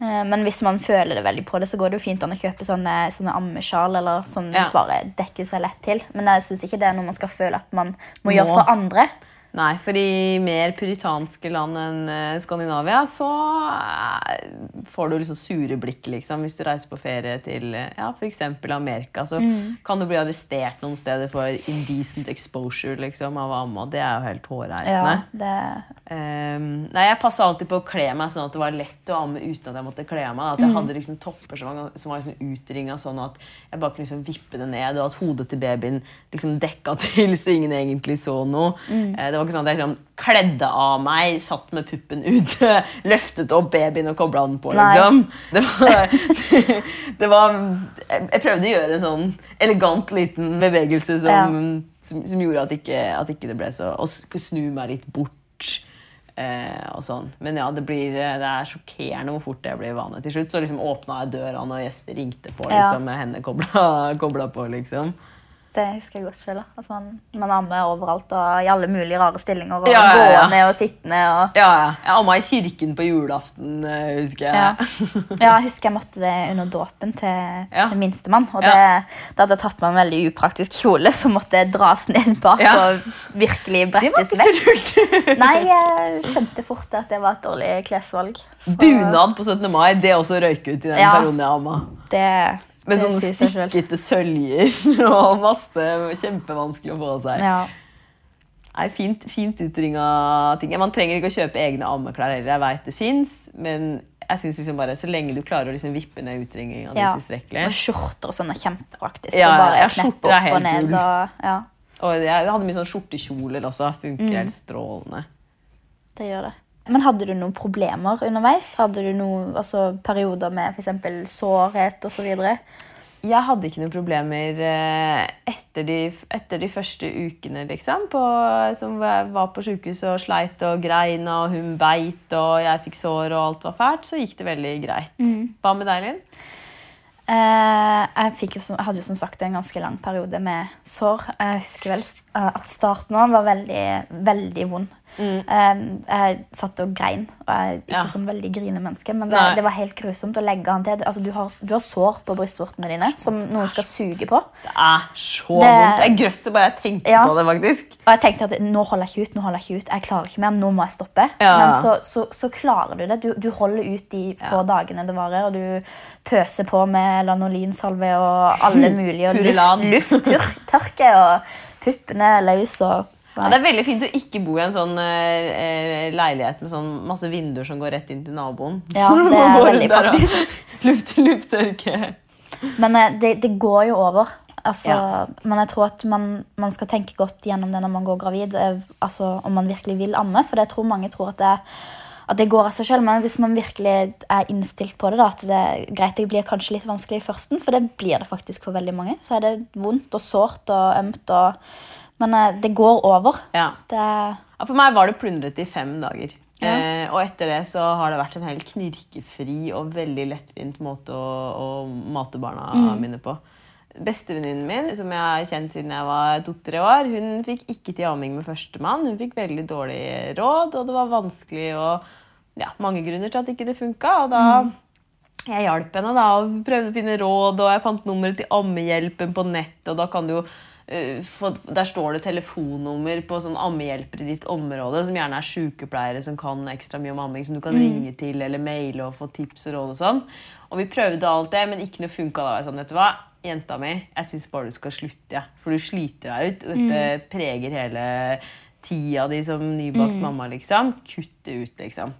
Eh, Men hvis man føler det veldig på det, så går det jo fint an å kjøpe sånne, sånne ammesjal eller sånn Ja. bare dekke seg lett til. Men jeg syns ikke det er noe man skal føle at man må, Må. gjøre for andre. Nei, for i mer puritanske land enn eh, Skandinavia så eh, får du liksom sure blikk liksom. Hvis du reiser på ferie til eh, ja, f.eks. Amerika, så kan du bli arrestert noen steder for indecent exposure liksom, av amma. Det er jo helt hårreisende. Ja, det, um, nei, Jeg passa alltid på å kle meg sånn at det var lett å amme uten at jeg måtte kle meg. meg. At jeg hadde liksom topper som var, som var liksom utringa sånn at jeg bare kunne liksom vippe det ned, og at hodet til babyen liksom dekka til så ingen egentlig så noe. Eh, det var ikke sånn at jeg liksom kledde av meg, satt med puppen ut, løftet opp babyen og kobla den på. Liksom. Det var, det var jeg, prøvde å gjøre en sånn elegant liten bevegelse som, som, som gjorde at ikke, at ikke det ble så Å snu meg litt bort. Eh, og sånn. Men ja, det, blir, det er sjokkerende hvor fort jeg blir vane. Til slutt så liksom åpna jeg døra når gjester ringte på liksom, med henne kobla på. liksom. Det husker jeg godt selv. At man, man ammer overalt og i alle mulige rare stillinger. Og Ja, ja, ja. gående og sittende. Og, Ja, ja. Jeg amma i kirken på julaften, eh, husker jeg. ja. ja, jeg husker jeg måtte det under dåpen til, til minstemann. Og det, da hadde jeg tatt meg en veldig upraktisk kjole, så måtte jeg dras ned bak og virkelig Det var ikke så vekk. lurt. Nei, jeg skjønte fort at det var et dårlig klesvalg. Så Bunad på 17. mai, det også røyk ut i den perioden jeg amma. Det, Med sånne seg selv. stikkete søljer og masse kjempevanskelig å få seg. Ja. Nei, fint, fint utringa ting. Man trenger ikke å kjøpe egne ammeklær heller. Jeg vet det fins, men jeg synes liksom bare så lenge du klarer å liksom vippe ned utringinga di Ja. tilstrekkelig. Og skjorter og sånn er kjempepraktisk. Ja, bare ja, skjorter er og helt ned. gull. Og, ja, Og jeg hadde mye sånn skjortekjoler også. Funker Mm. helt strålende. det gjør det. Men hadde du noen problemer underveis? Hadde du noen altså, perioder med f.eks. sårhet osv.? Jeg hadde ikke noen problemer eh, etter de, etter de første ukene, liksom. På, som jeg var på sjukehuset og sleit og grein, og hun beit, og jeg fikk sår, og alt var fælt. Så gikk det veldig greit. Mm. Hva med deg, Linn? Uh, jeg, jo, som- jeg hadde jo som sagt en ganske lang periode med sår. Jeg husker vel at starten var veldig, veldig vond. Eh, jeg satt og grein, og jeg er ikke Mm. Ja. sånn veldig grinemenneske, men det, det var helt grusomt å legge han til. Altså, du, har, du har sår på brystvortene dine som noen skal suge på. Det er så Det- vondt. Jeg grøsser bare jeg tenker Ja. på det, faktisk. Og jeg tenkte at nå holder jeg ikke ut, nå holder jeg ikke ut, jeg klarer ikke mer, nå må jeg stoppe. Ja. Men så, så, så klarer du det. Du, du holder ut de få dagene det varer, og du pøser på med lanolinsalve og alle mulige, luft, lufttørke, og puppene løs og Ja, det er veldig fint å ikke bo i en sånn eh, eh, leilighet med sånn masse vinduer som går rett inn til naboen. Ja, det er veldig praktisk. der og- praktisk. Luft, lufttørke. Men eh, det, det går jo over. Altså, Men jeg tror at man, man skal tenke godt gjennom det når man går gravid. eh, Altså, om man virkelig vil amme. For det tror mange tror at det, at det går av seg selv. Men hvis man virkelig er innstilt på det, da, at det er greit, det blir kanskje litt vanskelig i førsten, for det blir det faktisk for veldig mange, så er det vondt og sårt og ømt. Og, men eh, det går over. Ja. Det, Ja, for meg var det plundret i fem dager. Ja. Eh, og etter det så har det vært en helt knirkefri og veldig lettvint måte å, å mate barna Mm. mine på. Bestevenninnen min, som jeg har kjent siden jeg var to-tre år, hun fikk ikke til amming med førstemann. Hun fikk veldig dårlig råd, og det var vanskelig og ja, mange grunner til at ikke det funka. Og da jeg hjalp henne da, og prøvde å finne råd, og jeg fant nummeret til Ammehjelpen på nett. og da kan du jo Der står det telefonnummer på sånn ammehjelper i ditt område, som gjerne er sykepleiere som kan ekstra mye om amming, som du kan ringe til eller maile og få tips og råd. Og sånn. Og vi prøvde alt det, men ikke noe funka. Da sånn, vet du hva, jenta mi, jeg syns bare du skal slutte. Ja. For du sliter deg ut. og Dette preger hele tida di som nybakt mamma. liksom. Kutt det ut, liksom.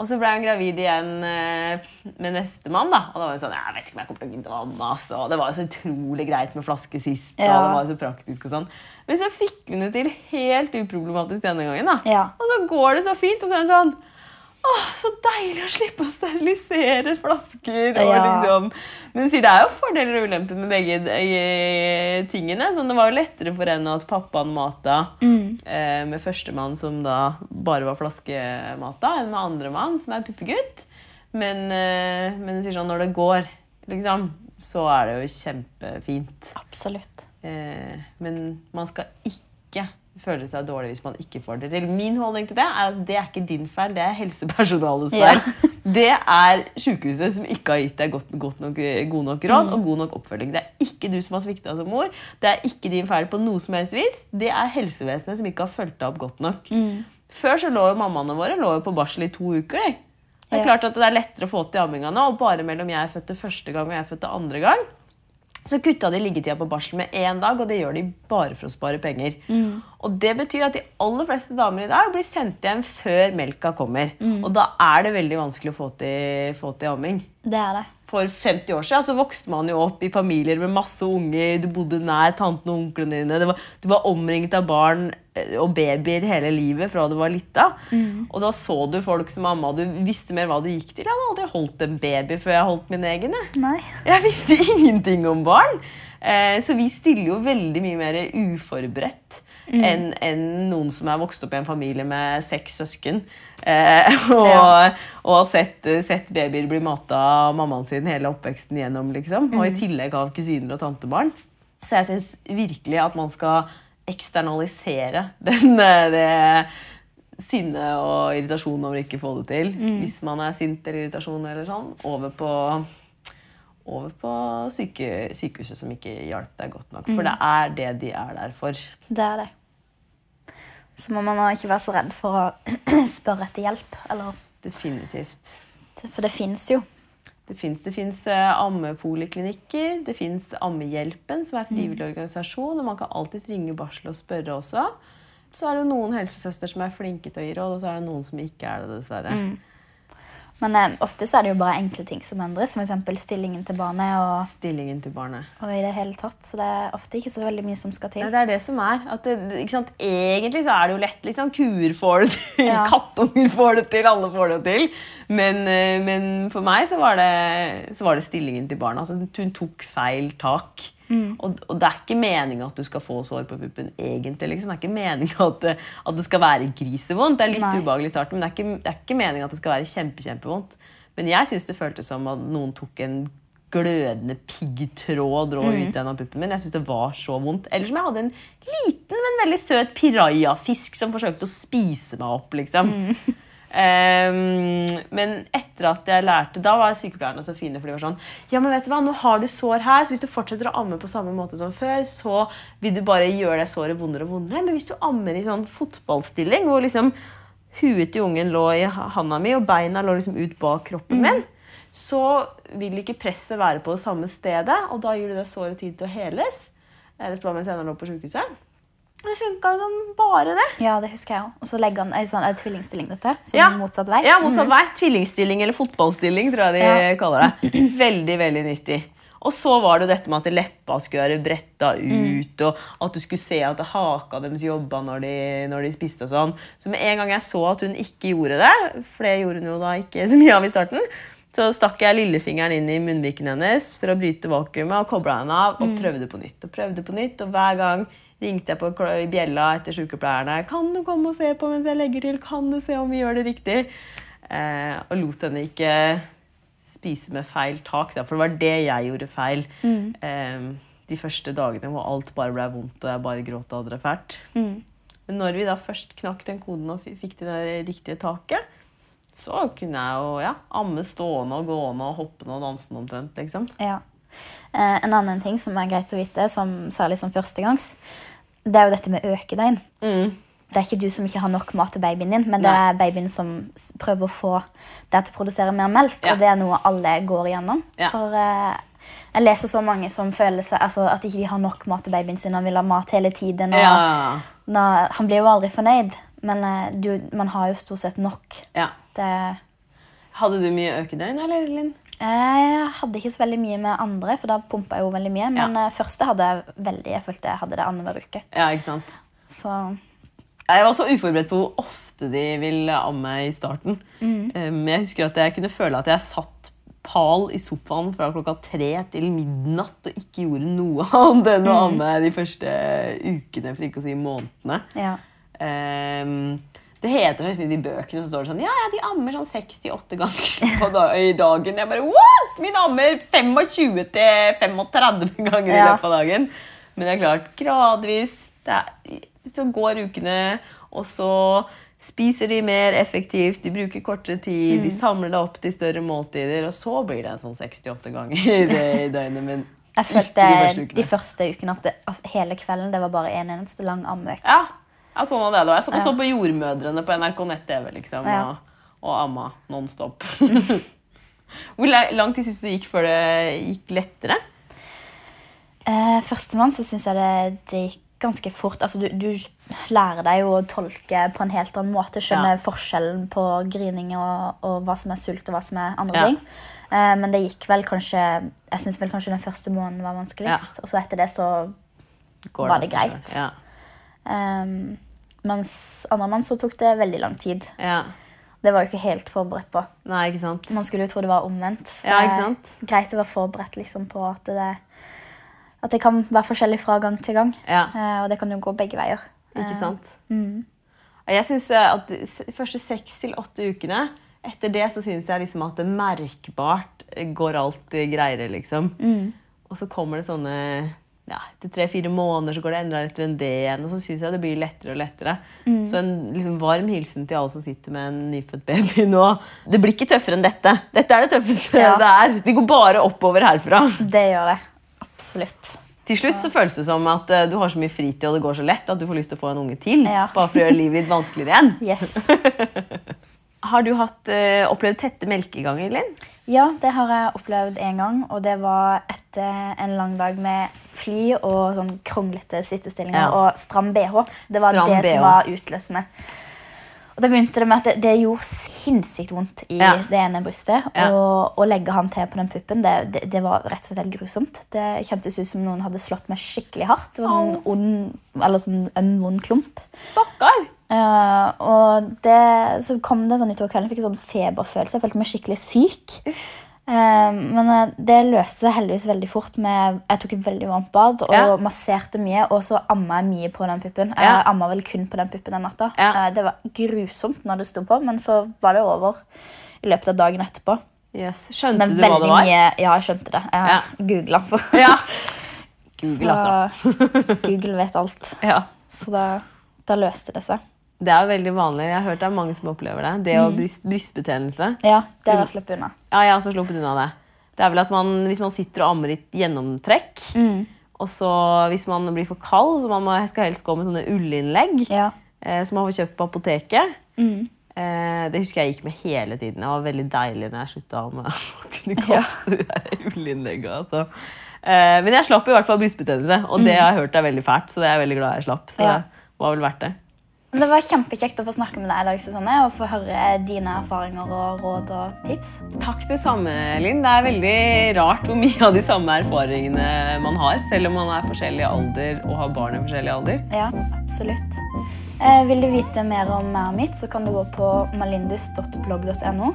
Og så ble hun gravid igjen eh, med nestemann. da. Og da var hun sånn, jeg vet ikke om jeg kommer til å gidde å amme. ass». Og det var jo så utrolig greit med flaske sist. Ja. og det var så praktisk og sånn. Men så fikk hun det til helt uproblematisk denne gangen. da. Ja. Og så går det så fint. Og så er hun sånn Åh, så deilig å slippe å sterilisere flasker. Og Ja. liksom. Men hun sier det er jo fordeler og ulemper med begge tingene. Så det var jo lettere for henne at pappaen mata eh, med førstemann, som da bare var flaskemata, enn med andremann, som er puppegutt. Men, eh, men hun sier sånn når det går liksom, så er det jo kjempefint. Absolutt. Eh, men man skal ikke føle seg dårlig hvis man ikke får det til. Min holdning til det er at det er ikke din feil, det er helsepersonalets Ja. feil. Det er sykehuset som ikke har gitt deg godt, godt nok, god nok råd og god nok oppfølging. Det er ikke du som har svikta som mor. Det er ikke din feil på noe som helst vis. Det er helsevesenet som ikke har fulgt deg opp godt nok. Før så lå jo mammaene våre lå jo på barsel i to uker. De. Det er Ja. klart at det er lettere å få til amminga nå, og bare mellom jeg fødte første gang og jeg fødte andre gang, så kutta de liggetida på barsel med én dag, og det gjør de bare for å spare penger. Og det betyr at de aller fleste damer i dag blir sendt hjem før melka kommer. Og da er det veldig vanskelig å få til, få til amming. Det er det. For 50 år siden så vokste man jo opp i familier med masse unger. Du bodde nær tantene og onklene dine. Det var, du var omringet av barn eh, og babyer hele livet fra du var lita. Og da så du folk som mamma. Du visste mer hva du gikk til. Jeg hadde aldri holdt en baby før jeg holdt min egen. jeg. Jeg visste ingenting om barn. Eh, så vi stiller jo veldig mye mer uforberedt enn en noen som er vokst opp i en familie med seks søsken. Eh, og, har sett, sett babyer bli mata av mammaen sin hele oppveksten gjennom. Liksom. Og i tillegg av kusiner og tantebarn. Så jeg syns virkelig at man skal eksternalisere den, eh, det sinne og irritasjon over ikke å få det til. Hvis man er sint eller irritasjon eller sånn, over på over på syke, sykehuset som ikke hjalp deg godt nok. For det er det de er der for. Det er det. Så må man ikke være så redd for å spørre etter hjelp. Eller, Definitivt. for det fins jo. Det fins ammepoliklinikker, det fins Ammehjelpen, som er en frivillig organisasjon. og Man kan alltids ringe barsel og spørre også. Så er det noen helsesøster som er flinke til å gi råd, og så er det noen som ikke er det, dessverre. Men eh, ofte så er det jo bare enkle ting som endres. Som f.eks. stillingen til barnet og, Stillingen til barnet. og i det hele tatt. Så det er ofte ikke så veldig mye som skal til. Nei, det er det som er. At det, ikke sant? Egentlig så er det jo lett. Liksom. Kuer får det til, Ja. kattunger får det til, alle får det til. Men, eh, men for meg så var, det, så var det stillingen til barna. Altså, hun tok feil tak. Og, og det er ikke meninga at du skal få sår på puppen. egentlig. Liksom. Det er ikke meninga at, at det skal være grisevondt. Det er litt Nei. ubehagelig i starten, men det er ikke, det er ikke meninga at det skal være kjempe, kjempevondt. Men jeg syns det føltes som at noen tok en glødende piggtråd og dro ut av puppen min. Jeg synes det var så vondt. Eller som jeg hadde en liten, men veldig søt pirajafisk som forsøkte å spise meg opp. liksom. Ehm, men etter at jeg lærte Da var sykepleierne så fine. For de var sånn Ja, men vet du hva, nå har du sår her, så hvis du fortsetter å amme på samme måte som før, så vil du bare gjøre det såret vondere og vondere. Men hvis du ammer i sånn fotballstilling, hvor liksom huet til ungen lå i handa mi, og beina lå liksom ut bak kroppen min, så vil ikke presset være på det samme stedet, og da gir du det såret tid til å heles. Dette var mens jeg ennå lå på sykehuset. Det funka som bare det. Ja, det husker jeg òg. Og så legger han ei sånn, er det tvillingstilling, dette? Som Ja. motsatt vei? Ja, motsatt vei. Tvillingstilling eller fotballstilling, tror jeg de Ja. kaller det. Veldig, veldig nyttig. Og så var det jo dette med at leppa skulle være bretta ut, og at du skulle se at haka deres jobba når de, når de spiste og sånn. Så med en gang jeg så at hun ikke gjorde det, for det gjorde hun jo da ikke så mye av i starten, så stakk jeg lillefingeren inn i munnviken hennes for å bryte vakuumet og kobla henne av og prøvde på nytt. Og prøvde på nytt, og hver gang ringte jeg på bjella etter sykepleierne. 'Kan du komme og se på mens jeg legger til? Kan du se om vi gjør det riktig?' Eh, og lot henne ikke spise med feil tak, for det var det jeg gjorde feil. Eh, de første dagene hvor alt bare ble vondt og jeg bare gråt og hadde det fælt. Men når vi da først knakk den koden og fikk det der riktige taket, så kunne jeg jo ja, amme stående og gående og hoppende og dansende omtrent. liksom. Ja. Eh, en annen ting som er greit å vite, som, særlig som førstegangs, det er jo dette med økedøgn. Mm. Det er ikke du som ikke har nok mat til babyen din, men det Nei. er babyen som prøver å få deg til å produsere mer melk. Ja. Og det er noe alle går igjennom. Ja. For uh, jeg leser så mange som føler seg, altså, at ikke de har nok mat til babyen sin og vil ha mat hele tiden. Og, Ja. Nå, han blir jo aldri fornøyd, men uh, du, man har jo stort sett nok. ja. Det, Hadde du mye økedøgn, eller, Linn? Jeg hadde ikke så veldig mye med andre, for da pumpa jeg jo veldig mye. Men Ja. eh, første hadde jeg veldig, jeg følte jeg hadde det annenhver uke. Ja, ikke sant? Så Jeg var så uforberedt på hvor ofte de ville amme i starten. Um, jeg husker at jeg kunne føle at jeg satt pal i sofaen fra klokka tre til midnatt og ikke gjorde noe annet enn å amme de første ukene, for ikke å si månedene. ja. Um, Det heter seg liksom i bøkene så står det sånn Ja, ja, de ammer sånn 68 ganger på da, i dagen. Jeg bare What?! Min ammer 25-35 ganger i løpet av dagen. Men det er klart, gradvis er, Så går ukene, og så spiser de mer effektivt, de bruker kortere tid, de samler det opp til større måltider, og så blir det en sånn 68 ganger i døgnet. Men Jeg følte de første ukene. de første ukene at det, altså, hele kvelden det var bare en eneste lang ammeøkt. Ja, ja sånn var det da. Jeg satt og så på Jordmødrene på NRK nett-TV liksom, Ja. og, og amma non-stop. Hvor la- lang tid syns du det gikk før det gikk lettere? Eh, Førstemann så syns jeg det, det gikk ganske fort. Altså, du, du lærer deg jo å tolke på en helt annen måte. Skjønner Ja. forskjellen på grining og, og hva som er sult og hva som er andre Ja. ting. Eh, men det gikk vel kanskje Jeg syns vel kanskje den første måneden var vanskeligst. Og så etter det så Går Var det det greit? Ja. um, Mens andremann så tok det veldig lang tid. ja. Det var jo ikke helt forberedt på. Nei, ikke sant? Man skulle jo tro det var omvendt. Ja, Det sant? er? Greit å være forberedt liksom, på at det, at det kan være forskjellig fra gang til gang. Ja. Eh, og det kan jo gå begge veier. Ikke Eh, sant? mm. Jeg synes at de første seks til åtte ukene Etter det så syns jeg liksom at det merkbart går alt greiere, liksom. Mm. Og så kommer det sånne ja, Etter tre-fire måneder så går det enda lettere enn det igjen. Og så syns jeg det blir lettere og lettere. Mm. Så en liksom varm hilsen til alle som sitter med en nyfødt baby nå. Det blir ikke tøffere enn dette. Dette er det tøffeste Ja. det er. Det går bare oppover herfra. Det gjør det. Absolutt. Til slutt så føles det som at eh, du har så mye fritid og det går så lett at du får lyst til å få en unge til. Ja. Bare for å gjøre livet litt vanskeligere igjen. Yes. Har du hatt, eh, opplevd tette melkeganger, Linn? Ja, det har jeg opplevd en gang. Og det var etter en lang dag med fly og sånn kronglete sittestillinger Ja. og stram BH. Det var Stram det BH. som var utløsende. Og da begynte det med at det, det gjorde sinnssykt vondt i Ja. det ene brystet. Ja. Og å legge han til på den puppen, det, det, det var rett og slett helt grusomt. Det kjentes ut som noen hadde slått meg skikkelig hardt. Det var sånn ond, eller sånn øm, vond klump. Stakkar! Eh, og det, så kom det sånn utover kvelden. Jeg fikk en sånn feberfølelse. Jeg følte meg skikkelig syk. Uh, men eh, det løste seg heldigvis veldig fort. Med, jeg tok et veldig varmt bad og Ja. masserte mye. Og så amma jeg mye på den puppen. Jeg Ja. amma vel kun på den puppen den natta. Ja. Uh, det var grusomt når det sto på, men så var det over i løpet av dagen etterpå. Yes. Skjønte Men du hva det var? mye Ja, jeg skjønte det. Jeg Ja. googla. Ja. Google, altså. Google vet alt. Ja. Så da, da løste det seg. Det er jo veldig vanlig. Jeg har hørt det er mange som opplever det. Det Mm. og bryst, brystbetennelse. Ja, det har jeg sluppet unna. Ja, jeg har også sluppet unna det. Det er vel at man, Hvis man sitter og ammer i gjennomtrekk, Mm. og så hvis man blir for kald, så man må, skal helst gå med sånne ullinnlegg Ja. eh, som man får kjøpt på apoteket. Mm. Eh, det husker jeg gikk med hele tiden. Det var veldig deilig når jeg slutta med å kunne kaste de ullinnlegga. Altså. Eh, men jeg slapp i hvert fall brystbetennelse, og det har jeg hørt er veldig fælt. Så det er jeg veldig glad jeg slapp. Så Mm. Ja. det var vel verdt det. Det var kjempekjekt å få snakke med deg i dag, Susanne, og få høre dine erfaringer og råd og tips. Takk det samme, Linn. Det er veldig rart hvor mye av de samme erfaringene man har, selv om man er forskjellig alder og har barn i forskjellig alder. Ja, absolutt. Eh, vil du vite mer om meg og mitt, så kan du gå på malindus.blogg.no.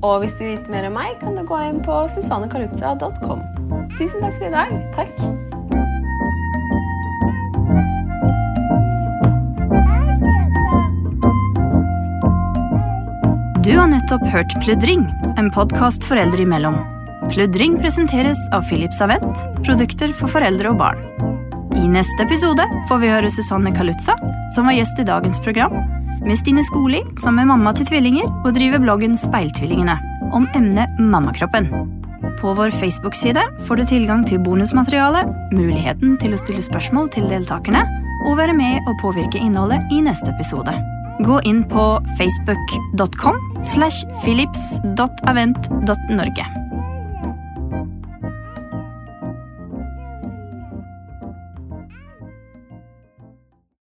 Og hvis du vil vite mer om meg, kan du gå inn på susannekaluza.com. Tusen takk for i dag. Takk. Du har nettopp hørt Pludring, en podkast foreldre imellom. Pludring presenteres av Philips Avent, produkter for foreldre og barn. I neste episode får vi høre Susanne Kalutza, som var gjest i dagens program, med Stine Skoli, som er mamma til tvillinger og driver bloggen Speiltvillingene, om emnet mammakroppen. På vår Facebook-side får du tilgang til bonusmateriale, muligheten til å stille spørsmål til deltakerne, og være med og påvirke innholdet i neste episode. Gå inn på facebook.com slash philips.avent.norge.